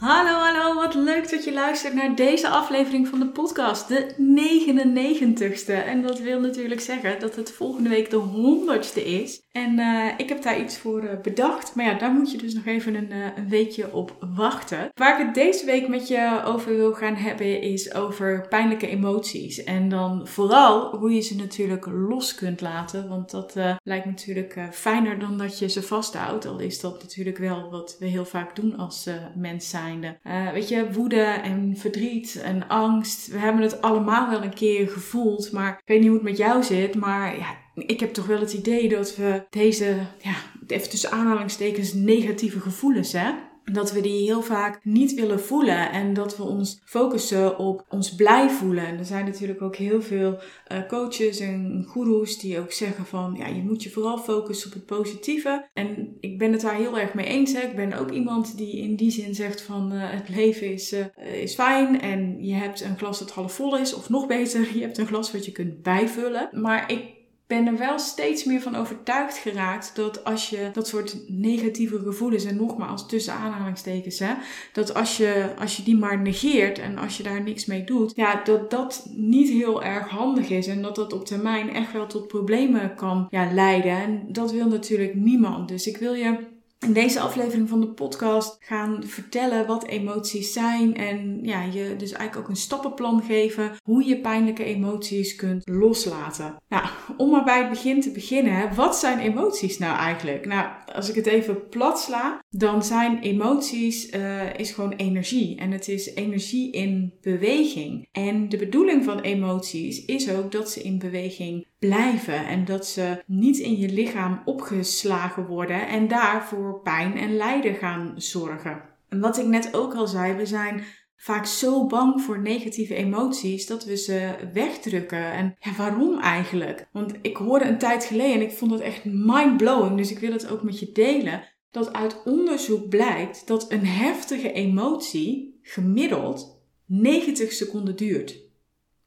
Hallo, hallo, wat leuk dat je luistert naar deze aflevering van de podcast, de 99ste. En dat wil natuurlijk zeggen dat het volgende week de 100ste is. En uh, ik heb daar iets voor uh, bedacht, maar ja, daar moet je dus nog even een, uh, een weekje op wachten. Waar ik het deze week met je over wil gaan hebben is over pijnlijke emoties. En dan vooral hoe je ze natuurlijk los kunt laten, want dat lijkt natuurlijk fijner dan dat je ze vasthoudt. Al is dat natuurlijk wel wat we heel vaak doen als mens zijn. Uh, weet je, woede en verdriet en angst. We hebben het allemaal wel een keer gevoeld. Maar ik weet niet hoe het met jou zit. Maar ja, ik heb toch wel het idee dat we deze, ja, even tussen aanhalingstekens, negatieve gevoelens, hè dat we die heel vaak niet willen voelen en dat we ons focussen op ons blij voelen. En er zijn natuurlijk ook heel veel uh, coaches en goeroes die ook zeggen van ja, je moet je vooral focussen op het positieve. En ik ben het daar heel erg mee eens. Hè. Ik ben ook iemand die in die zin zegt van uh, het leven is, uh, is fijn en je hebt een glas dat half vol is. Of nog beter, je hebt een glas wat je kunt bijvullen. Maar ik ben er wel steeds meer van overtuigd geraakt dat als je dat soort negatieve gevoelens, en nogmaals tussen aanhalingstekens, hè, dat als je, als je die maar negeert en als je daar niks mee doet, ja, dat dat niet heel erg handig is en dat dat op termijn echt wel tot problemen kan ja, leiden. En dat wil natuurlijk niemand. Dus ik wil je in deze aflevering van de podcast gaan vertellen wat emoties zijn en ja, je dus eigenlijk ook een stappenplan geven hoe je pijnlijke emoties kunt loslaten. Nou, om maar bij het begin te beginnen, wat zijn emoties nou eigenlijk? Nou, als ik het even plat sla, dan zijn emoties uh, is gewoon energie en het is energie in beweging. En de bedoeling van emoties is ook dat ze in beweging blijven en dat ze niet in je lichaam opgeslagen worden en daarvoor pijn en lijden gaan zorgen. En wat ik net ook al zei, we zijn vaak zo bang voor negatieve emoties dat we ze wegdrukken. En ja, waarom eigenlijk? Want ik hoorde een tijd geleden en ik vond het echt mind-blowing, dus ik wil het ook met je delen. Dat uit onderzoek blijkt dat een heftige emotie gemiddeld 90 seconden duurt.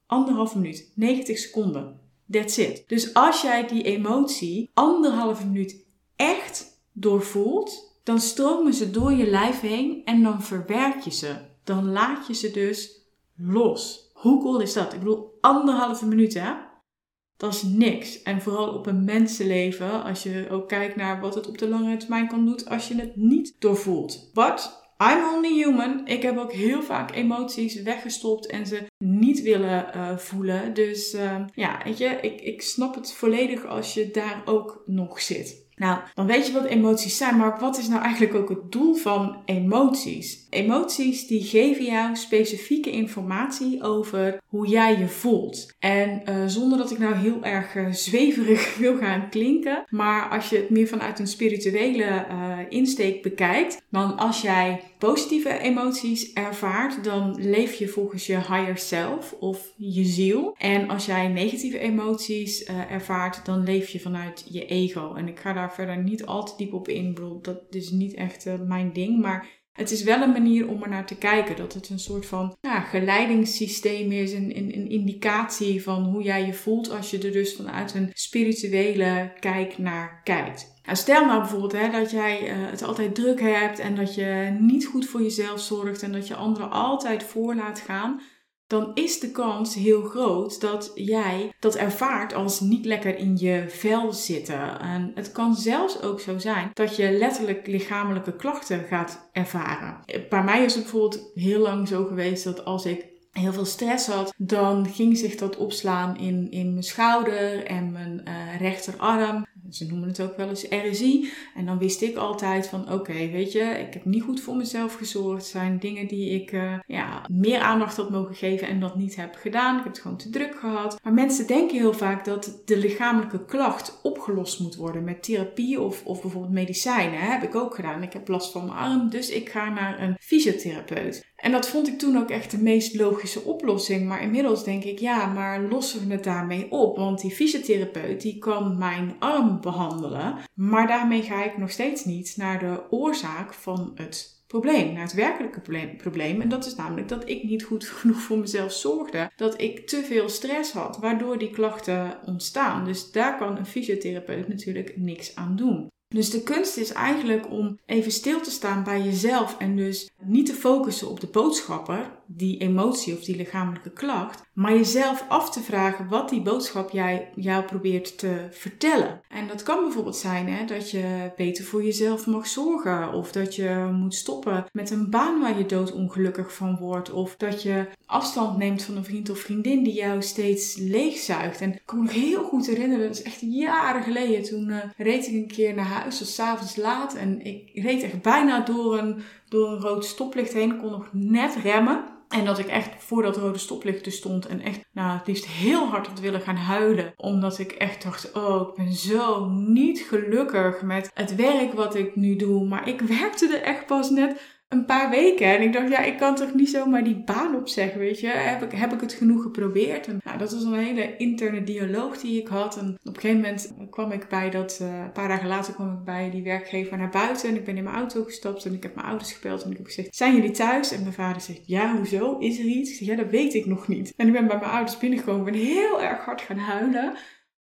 Anderhalf minuut, 90 seconden. That's it. Dus als jij die emotie anderhalve minuut echt doorvoelt, dan stromen ze door je lijf heen en dan verwerk je ze. Dan laat je ze dus los. Hoe cool is dat? Ik bedoel, anderhalve minuut hè? Dat is niks. En vooral op een mensenleven, als je ook kijkt naar wat het op de lange termijn kan doen als je het niet doorvoelt. But I'm only human. Ik heb ook heel vaak emoties weggestopt en ze niet willen uh, voelen. Dus uh, ja, weet je, ik, ik snap het volledig als je daar ook nog zit. Nou, dan weet je wat emoties zijn, maar wat is nou eigenlijk ook het doel van emoties? Emoties die geven jou specifieke informatie over hoe jij je voelt. En uh, zonder dat ik nou heel erg uh, zweverig wil gaan klinken, maar als je het meer vanuit een spirituele uh, insteek bekijkt, dan als jij positieve emoties ervaart, dan leef je volgens je higher self of je ziel. En als jij negatieve emoties ervaart, dan leef je vanuit je ego. En ik ga daar verder niet al te diep op in. Bedoel, dat is niet echt uh, mijn ding. Maar het is wel een manier om er naar te kijken. Dat het een soort van ja, geleidingssysteem is. Een, een, een indicatie van hoe jij je voelt als je er dus vanuit een spirituele kijk naar kijkt. Nou, stel nou bijvoorbeeld hè, dat jij uh, het altijd druk hebt en dat je niet goed voor jezelf zorgt en dat je anderen altijd voor laat gaan dan is de kans heel groot dat jij dat ervaart als niet lekker in je vel zitten. En het kan zelfs ook zo zijn dat je letterlijk lichamelijke klachten gaat ervaren. Bij mij is het bijvoorbeeld heel lang zo geweest dat als ik heel veel stress had, dan ging zich dat opslaan in, in mijn schouder en mijn uh, rechterarm. Ze noemen het ook wel eens RSI. En dan wist ik altijd van oké, weet je, ik heb niet goed voor mezelf gezorgd. Het zijn dingen die ik uh, ja, meer aandacht had mogen geven en dat niet heb gedaan. Ik heb het gewoon te druk gehad. Maar mensen denken heel vaak dat de lichamelijke klacht opgelost moet worden met therapie of, of bijvoorbeeld medicijnen. Heb ik ook gedaan. Ik heb last van mijn arm, dus ik ga naar een fysiotherapeut. En dat vond ik toen ook echt de meest logische oplossing. Maar inmiddels denk ik, ja, maar lossen we het daarmee op? Want die fysiotherapeut die kan mijn arm behandelen. Maar daarmee ga ik nog steeds niet naar de oorzaak van het probleem, naar het werkelijke probleem. En dat is namelijk dat ik niet goed genoeg voor mezelf zorgde. Dat ik te veel stress had, waardoor die klachten ontstaan. Dus daar kan een fysiotherapeut natuurlijk niks aan doen. Dus de kunst is eigenlijk om even stil te staan bij jezelf en dus niet te focussen op de boodschapper, die emotie of die lichamelijke klacht, maar jezelf af te vragen wat die boodschap jij, jou probeert te vertellen. En dat kan bijvoorbeeld zijn hè, dat je beter voor jezelf mag zorgen, of dat je moet stoppen met een baan waar je doodongelukkig van wordt, of dat je afstand neemt van een vriend of vriendin die jou steeds leegzuigt. En ik kan me nog heel goed herinneren, dat is echt jaren geleden, toen uh, reed ik een keer naar huis, was s'avonds laat, en ik reed echt bijna door een, door een rood stoplicht heen, kon nog net remmen. En dat ik echt voor dat rode stoplicht dus stond en echt, nou, het liefst heel hard had willen gaan huilen. Omdat ik echt dacht, oh, ik ben zo niet gelukkig met het werk wat ik nu doe. Maar ik werkte er echt pas net een paar weken. En ik dacht, ja, ik kan toch niet zomaar die baan opzeggen, weet je. Heb ik, heb ik het genoeg geprobeerd? En nou, dat was een hele interne dialoog die ik had. En op een gegeven moment kwam ik bij dat, uh, een paar dagen later kwam ik bij die werkgever naar buiten. En ik ben in mijn auto gestapt en ik heb mijn ouders gebeld. En ik heb gezegd, zijn jullie thuis? En mijn vader zegt, ja, hoezo? Is er iets? Ik zeg, ja, dat weet ik nog niet. En ik ben bij mijn ouders binnengekomen. ben heel erg hard gaan huilen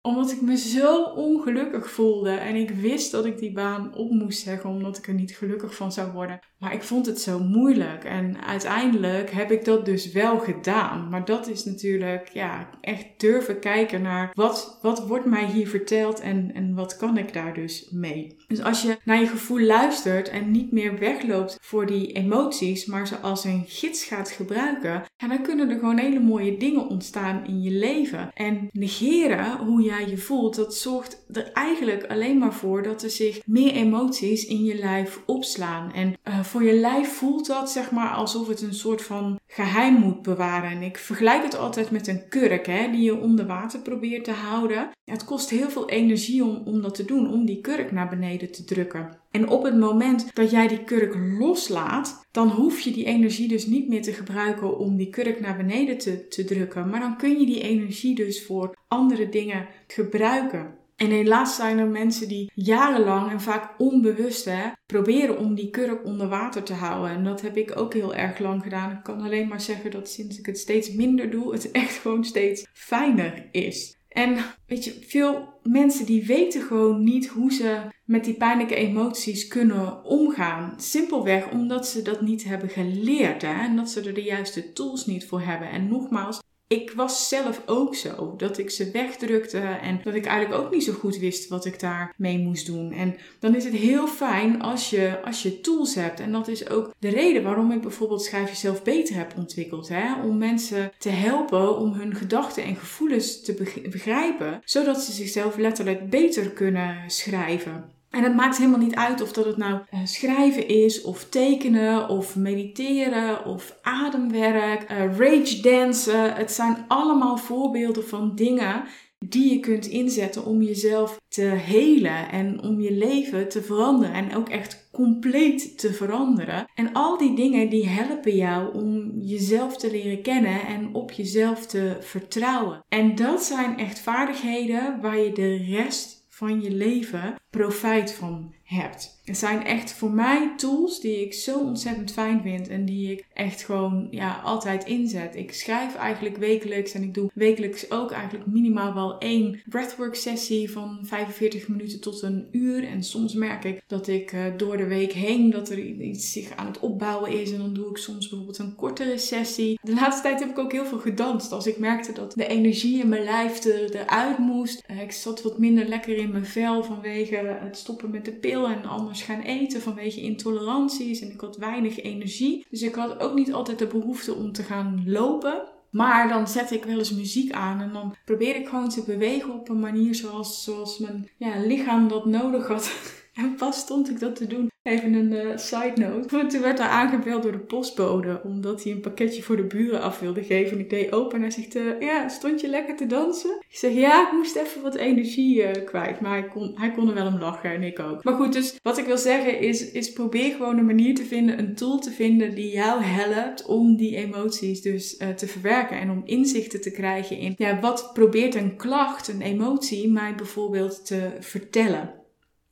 omdat ik me zo ongelukkig voelde en ik wist dat ik die baan op moest zeggen omdat ik er niet gelukkig van zou worden. Maar ik vond het zo moeilijk en uiteindelijk heb ik dat dus wel gedaan. Maar dat is natuurlijk ja, echt durven kijken naar wat, wat wordt mij hier verteld en, en wat kan ik daar dus mee. Dus als je naar je gevoel luistert en niet meer wegloopt voor die emoties, maar ze als een gids gaat gebruiken, dan kunnen er gewoon hele mooie dingen ontstaan in je leven. En negeren hoe jij je voelt, dat zorgt er eigenlijk alleen maar voor dat er zich meer emoties in je lijf opslaan. En uh, voor je lijf voelt dat zeg maar alsof het een soort van geheim moet bewaren. En ik vergelijk het altijd met een kurk hè, die je onder water probeert te houden. het kost heel veel energie om, om dat te doen, om die kurk naar beneden te drukken. En op het moment dat jij die kurk loslaat, dan hoef je die energie dus niet meer te gebruiken om die kurk naar beneden te, te drukken. Maar dan kun je die energie dus voor andere dingen gebruiken. En helaas zijn er mensen die jarenlang en vaak onbewust hè, proberen om die kurk onder water te houden. En dat heb ik ook heel erg lang gedaan. Ik kan alleen maar zeggen dat sinds ik het steeds minder doe, het echt gewoon steeds fijner is. En weet je, veel mensen die weten gewoon niet hoe ze met die pijnlijke emoties kunnen omgaan. Simpelweg omdat ze dat niet hebben geleerd hè? en dat ze er de juiste tools niet voor hebben. En nogmaals, ik was zelf ook zo. Dat ik ze wegdrukte en dat ik eigenlijk ook niet zo goed wist wat ik daarmee moest doen. En dan is het heel fijn als je, als je tools hebt. En dat is ook de reden waarom ik bijvoorbeeld Schrijf Jezelf Beter heb ontwikkeld. Hè? Om mensen te helpen om hun gedachten en gevoelens te begrijpen. Zodat ze zichzelf letterlijk beter kunnen schrijven. En het maakt helemaal niet uit of dat het nou uh, schrijven is, of tekenen, of mediteren, of ademwerk, uh, rage dansen. Het zijn allemaal voorbeelden van dingen die je kunt inzetten om jezelf te helen en om je leven te veranderen en ook echt compleet te veranderen. En al die dingen die helpen jou om jezelf te leren kennen en op jezelf te vertrouwen. En dat zijn echt vaardigheden waar je de rest van je leven profijt van hebt. Het zijn echt voor mij tools die ik zo ontzettend fijn vind en die ik echt gewoon ja, altijd inzet. Ik schrijf eigenlijk wekelijks en ik doe wekelijks ook eigenlijk minimaal wel één breathwork sessie van 45 minuten tot een uur. En soms merk ik dat ik uh, door de week heen dat er iets zich aan het opbouwen is en dan doe ik soms bijvoorbeeld een kortere sessie. De laatste tijd heb ik ook heel veel gedanst als ik merkte dat de energie in mijn lijf er, eruit moest. Uh, ik zat wat minder lekker in mijn vel vanwege het stoppen met de pil en anders gaan eten vanwege intoleranties en ik had weinig energie. Dus ik had ook niet altijd de behoefte om te gaan lopen. Maar dan zet ik wel eens muziek aan en dan probeer ik gewoon te bewegen op een manier zoals, zoals mijn ja, lichaam dat nodig had. En pas stond ik dat te doen. Even een uh, side note. Want toen werd er aangebeld door de postbode. Omdat hij een pakketje voor de buren af wilde geven. En ik deed open en hij zegt, uh, ja, stond je lekker te dansen? Ik zeg, ja, ik moest even wat energie uh, kwijt. Maar hij kon, hij kon er wel om lachen en ik ook. Maar goed, dus wat ik wil zeggen is, is probeer gewoon een manier te vinden. Een tool te vinden die jou helpt om die emoties dus te verwerken. En om inzichten te krijgen in, ja, wat probeert een klacht, een emotie mij bijvoorbeeld te vertellen.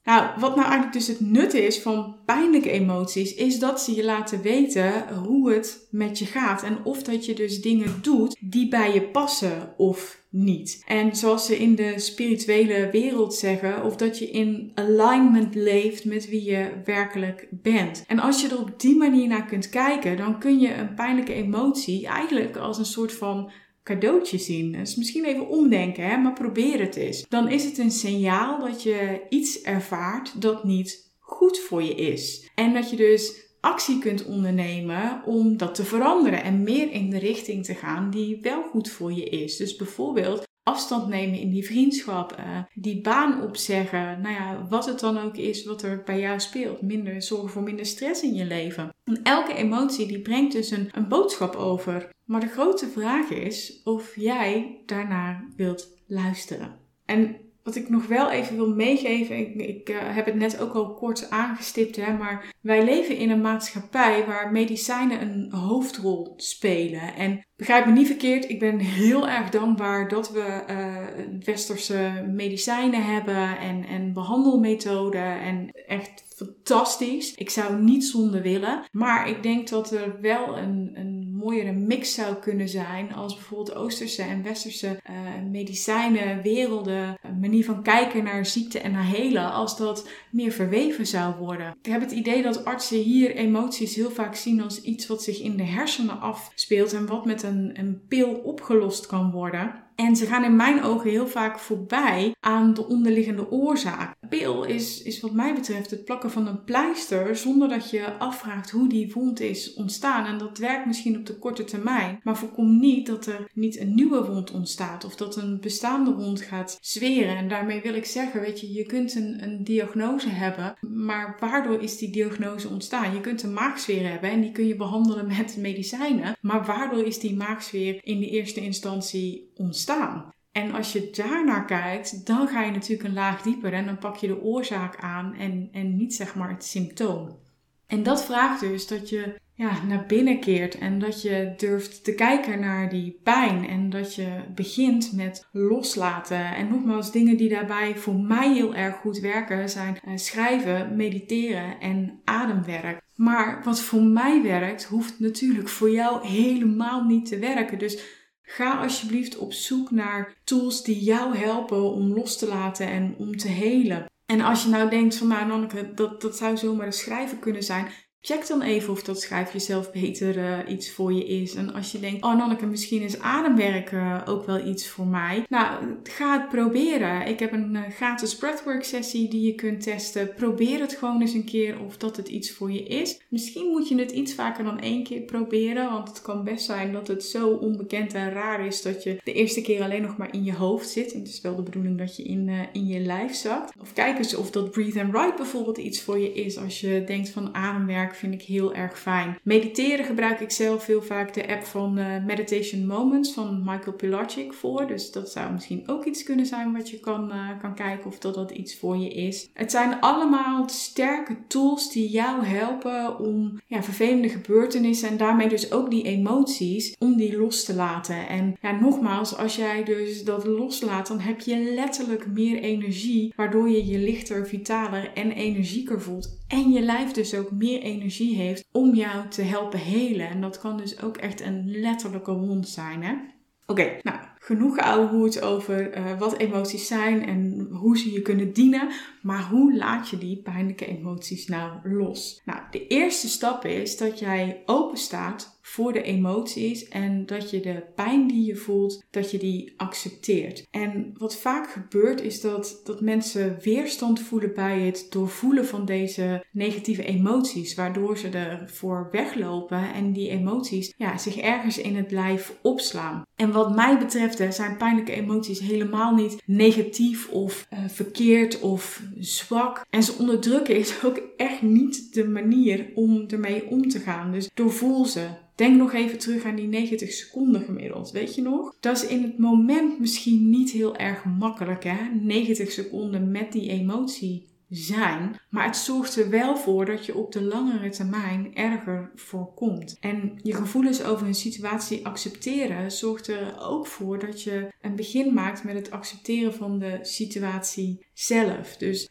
Nou, wat nou eigenlijk dus het nut is van pijnlijke emoties, is dat ze je laten weten hoe het met je gaat. En of dat je dus dingen doet die bij je passen of niet. En zoals ze in de spirituele wereld zeggen, of dat je in alignment leeft met wie je werkelijk bent. En als je er op die manier naar kunt kijken, dan kun je een pijnlijke emotie eigenlijk als een soort van cadeautje zien. Dus misschien even omdenken, hè? maar probeer het eens. Dan is het een signaal dat je iets ervaart dat niet goed voor je is. En dat je dus actie kunt ondernemen om dat te veranderen en meer in de richting te gaan die wel goed voor je is. Dus bijvoorbeeld afstand nemen in die vriendschap, uh, die baan opzeggen, nou ja, wat het dan ook is wat er bij jou speelt. Minder zorgen voor minder stress in je leven. En elke emotie die brengt dus een, een boodschap over. Maar de grote vraag is of jij daarnaar wilt luisteren. En wat ik nog wel even wil meegeven, ik, ik uh, heb het net ook al kort aangestipt, hè, maar wij leven in een maatschappij waar medicijnen een hoofdrol spelen. En begrijp me niet verkeerd, ik ben heel erg dankbaar dat we uh, westerse medicijnen hebben en, en behandelmethoden en echt fantastisch. Ik zou niet zonder willen. Maar ik denk dat er wel een, een mooiere mix zou kunnen zijn als bijvoorbeeld Oosterse en Westerse uh, medicijnen, werelden, manier van kijken naar ziekte en naar helen, als dat meer verweven zou worden. Ik heb het idee dat artsen hier emoties heel vaak zien als iets wat zich in de hersenen afspeelt en wat met een, een pil opgelost kan worden. En ze gaan in mijn ogen heel vaak voorbij aan de onderliggende oorzaak. Pil is, is wat mij betreft het plakken van een pleister zonder dat je afvraagt hoe die wond is ontstaan. En dat werkt misschien op de korte termijn, maar voorkom niet dat er niet een nieuwe wond ontstaat of dat een bestaande wond gaat zweren. En daarmee wil ik zeggen, weet je, je kunt een, een diagnose hebben, maar waardoor is die diagnose ontstaan? Je kunt een maagzweer hebben en die kun je behandelen met medicijnen, maar waardoor is die maagzweer in de eerste instantie ontstaan? En als je daarnaar kijkt, dan ga je natuurlijk een laag dieper en dan pak je de oorzaak aan en, en niet zeg maar het symptoom. En dat vraagt dus dat je ja, naar binnen keert en dat je durft te kijken naar die pijn en dat je begint met loslaten. En nogmaals, dingen die daarbij voor mij heel erg goed werken zijn eh, schrijven, mediteren en ademwerk. Maar wat voor mij werkt, hoeft natuurlijk voor jou helemaal niet te werken. Dus Ga alsjeblieft op zoek naar tools die jou helpen om los te laten en om te helen. En als je nou denkt van nou Nanneke, dat, dat zou zomaar een schrijven kunnen zijn. Check dan even of dat schrijf jezelf beter uh, iets voor je is. En als je denkt, oh Nanneke, misschien is ademwerken uh, ook wel iets voor mij. Nou, ga het proberen. Ik heb een uh, gratis breathwork sessie die je kunt testen. Probeer het gewoon eens een keer of dat het iets voor je is. Misschien moet je het iets vaker dan één keer proberen. Want het kan best zijn dat het zo onbekend en raar is dat je de eerste keer alleen nog maar in je hoofd zit. En het is wel de bedoeling dat je in, in je lijf zakt. Of kijk eens of dat breathe and write bijvoorbeeld iets voor je is. Als je denkt van ademwerk vind ik heel erg fijn. Mediteren gebruik ik zelf heel vaak de app van uh, Meditation Moments van Michael Pilarczyk voor. Dus dat zou misschien ook iets kunnen zijn wat je kan, uh, kan kijken of dat dat iets voor je is. Het zijn allemaal sterke tools die jou helpen om ja, vervelende gebeurtenissen en daarmee dus ook die emoties, om die los te laten. En ja, nogmaals, als jij dus dat loslaat, dan heb je letterlijk meer energie, waardoor je je lichter, vitaler en energieker voelt. En je lijf dus ook meer energie heeft om jou te helpen helen. En dat kan dus ook echt een letterlijke wond zijn. Hè? Oké, nou, genoeg ouwehoed over uh, wat emoties zijn en hoe ze je kunnen dienen. Maar hoe laat je die pijnlijke emoties nou los? Nou, de eerste stap is dat jij open staat voor de emoties en dat je de pijn die je voelt, dat je die accepteert. En wat vaak gebeurt is dat, dat mensen weerstand voelen bij het doorvoelen van deze negatieve emoties, waardoor ze ervoor weglopen en die emoties ja, zich ergens in het lijf opslaan. En wat mij betreft zijn pijnlijke emoties helemaal niet negatief of uh, verkeerd of zwak. En ze onderdrukken is ook echt niet de manier om ermee om te gaan. Dus doorvoel ze. Denk nog even terug aan die 90 seconden gemiddeld. Weet je nog? Dat is in het moment misschien niet heel erg makkelijk, hè? 90 seconden met die emotie zijn. Maar het zorgt er wel voor dat je op de langere termijn erger voorkomt. En je gevoelens over een situatie accepteren zorgt er ook voor dat je een begin maakt met het accepteren van de situatie zelf. Dus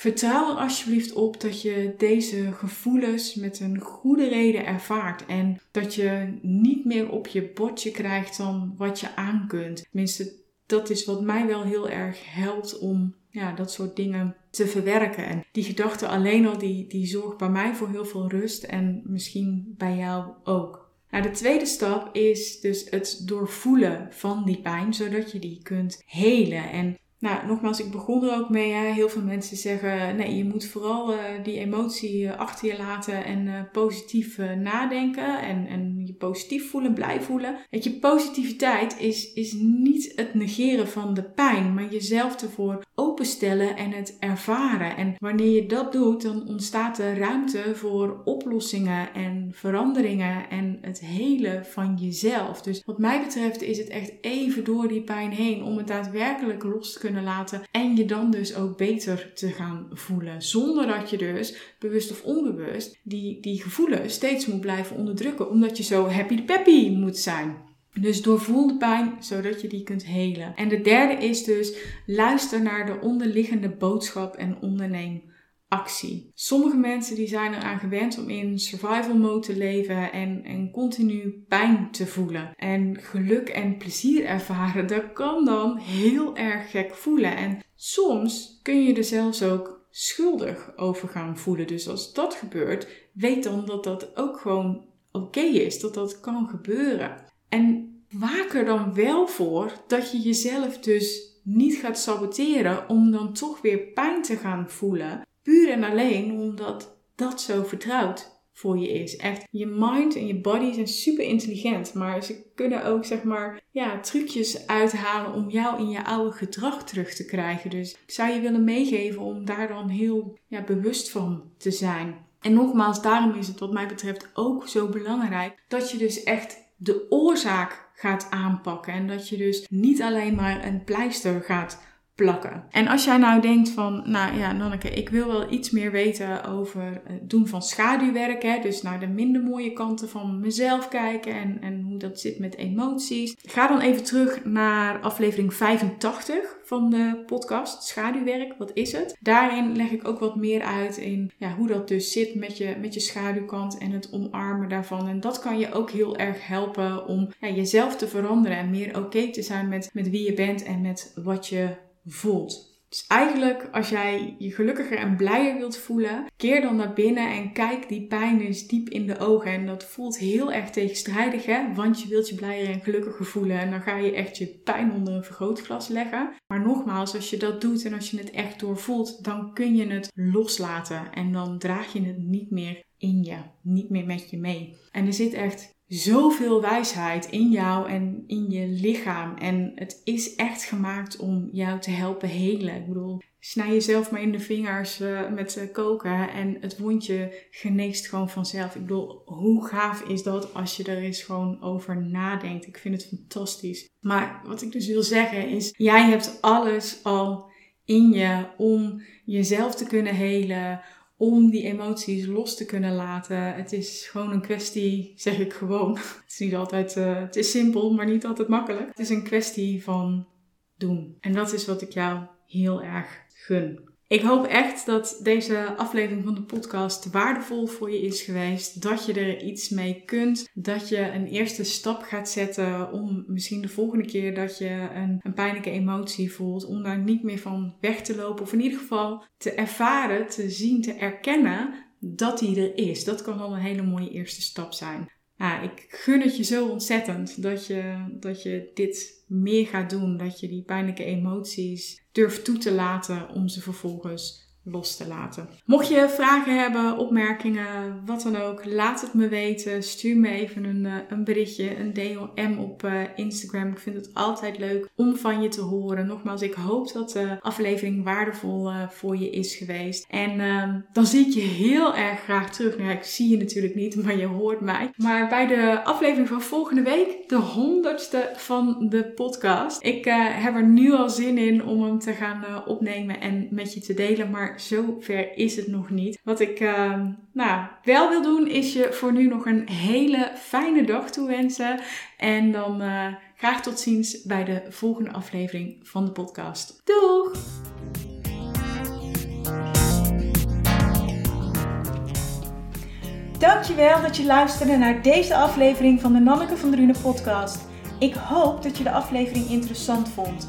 Vertrouw er alsjeblieft op dat je deze gevoelens met een goede reden ervaart en dat je niet meer op je bordje krijgt dan wat je aan kunt. Tenminste, dat is wat mij wel heel erg helpt om ja, dat soort dingen te verwerken. En die gedachte alleen al, die, die zorgt bij mij voor heel veel rust en misschien bij jou ook. Nou, de tweede stap is dus het doorvoelen van die pijn, zodat je die kunt helen. En nou, nogmaals, ik begon er ook mee. Hè. Heel veel mensen zeggen: nee, je moet vooral uh, die emotie uh, achter je laten en uh, positief nadenken. En, en je positief voelen, blij voelen. Weet je, positiviteit is, is niet het negeren van de pijn, maar jezelf ervoor openstellen en het ervaren. En wanneer je dat doet, dan ontstaat er ruimte voor oplossingen en veranderingen en het hele van jezelf. Dus wat mij betreft is het echt even door die pijn heen om het daadwerkelijk los te kunnen laten en je dan dus ook beter te gaan voelen. Zonder dat je dus, bewust of onbewust, die, die gevoelens steeds moet blijven onderdrukken, omdat je zo happy peppy moet zijn. Dus doorvoel de pijn zodat je die kunt helen. En de derde is dus luister naar de onderliggende boodschap en onderneem actie. Sommige mensen die zijn eraan gewend om in survival mode te leven en, en continu pijn te voelen. En geluk en plezier ervaren, dat kan dan heel erg gek voelen. En soms kun je er zelfs ook schuldig over gaan voelen. Dus als dat gebeurt, weet dan dat dat ook gewoon oké is, dat dat kan gebeuren. En waak er dan wel voor dat je jezelf dus niet gaat saboteren om dan toch weer pijn te gaan voelen. Puur en alleen omdat dat zo vertrouwd voor je is. Echt, je mind en je body zijn super intelligent, maar ze kunnen ook zeg maar ja, trucjes uithalen om jou in je oude gedrag terug te krijgen. Dus ik zou je willen meegeven om daar dan heel ja, bewust van te zijn. En nogmaals, daarom is het wat mij betreft ook zo belangrijk dat je dus echt de oorzaak gaat aanpakken en dat je dus niet alleen maar een pleister gaat plakken. En als jij nou denkt van, nou ja, Nanneke, ik wil wel iets meer weten over het doen van schaduwwerk, hè, dus naar de minder mooie kanten van mezelf kijken en, en hoe dat zit met emoties. Ga dan even terug naar aflevering 85 van de podcast Schaduwwerk. Wat is het? Daarin leg ik ook wat meer uit in ja, hoe dat dus zit met je, met je schaduwkant en het omarmen daarvan. En dat kan je ook heel erg helpen om ja, jezelf te veranderen en meer oké te zijn met, met wie je bent en met wat je voelt. Dus eigenlijk, als jij je gelukkiger en blijer wilt voelen, keer dan naar binnen en kijk die pijn eens diep in de ogen. En dat voelt heel erg tegenstrijdig, hè? Want je wilt je blijer en gelukkiger voelen. En dan ga je echt je pijn onder een vergrootglas leggen. Maar nogmaals, als je dat doet en als je het echt doorvoelt, dan kun je het loslaten. En dan draag je het niet meer in je, niet meer met je mee. En er zit echt zoveel wijsheid in jou en in je lichaam. En het is echt gemaakt om jou te helpen helen. Ik bedoel, snij jezelf maar in de vingers uh, met uh, koken en het wondje geneest gewoon vanzelf. Ik bedoel, hoe gaaf is dat als je er eens gewoon over nadenkt? Ik vind het fantastisch. Maar wat ik dus wil zeggen is, jij hebt alles al in je om jezelf te kunnen helen om die emoties los te kunnen laten. Het is gewoon een kwestie, zeg ik gewoon. Het is niet altijd, uh, het is simpel, maar niet altijd makkelijk. Het is een kwestie van doen. En dat is wat ik jou heel erg gun. Ik hoop echt dat deze aflevering van de podcast waardevol voor je is geweest. Dat je er iets mee kunt. Dat je een eerste stap gaat zetten om misschien de volgende keer dat je een, een pijnlijke emotie voelt, om daar niet meer van weg te lopen. Of in ieder geval te ervaren, te zien, te erkennen dat die er is. Dat kan al een hele mooie eerste stap zijn. Ik gun het je zo ontzettend dat je, dat je dit meer gaat doen. Dat je die pijnlijke emoties durft toe te laten om ze vervolgens los te laten. Mocht je vragen hebben, opmerkingen, wat dan ook, laat het me weten. Stuur me even een, eh, een berichtje, een DM op uh, Instagram. Ik vind het altijd leuk om van je te horen. Nogmaals, ik hoop dat de aflevering waardevol uh, voor je is geweest. En ehm, dan zie ik je heel erg graag terug. Nou, ik zie je natuurlijk niet, maar je hoort mij. Maar bij de aflevering van volgende week, de honderdste van de podcast. Ik heb er nu al zin in om hem te gaan opnemen en met je te delen. Maar zover is het nog niet. Wat ik uh, nou, wel wil doen, is je voor nu nog een hele fijne dag toewensen. En dan uh, graag tot ziens bij de volgende aflevering van de podcast. Doeg! Dankjewel dat je luisterde naar deze aflevering van de Nanneke van Drunen podcast. Ik hoop dat je de aflevering interessant vond.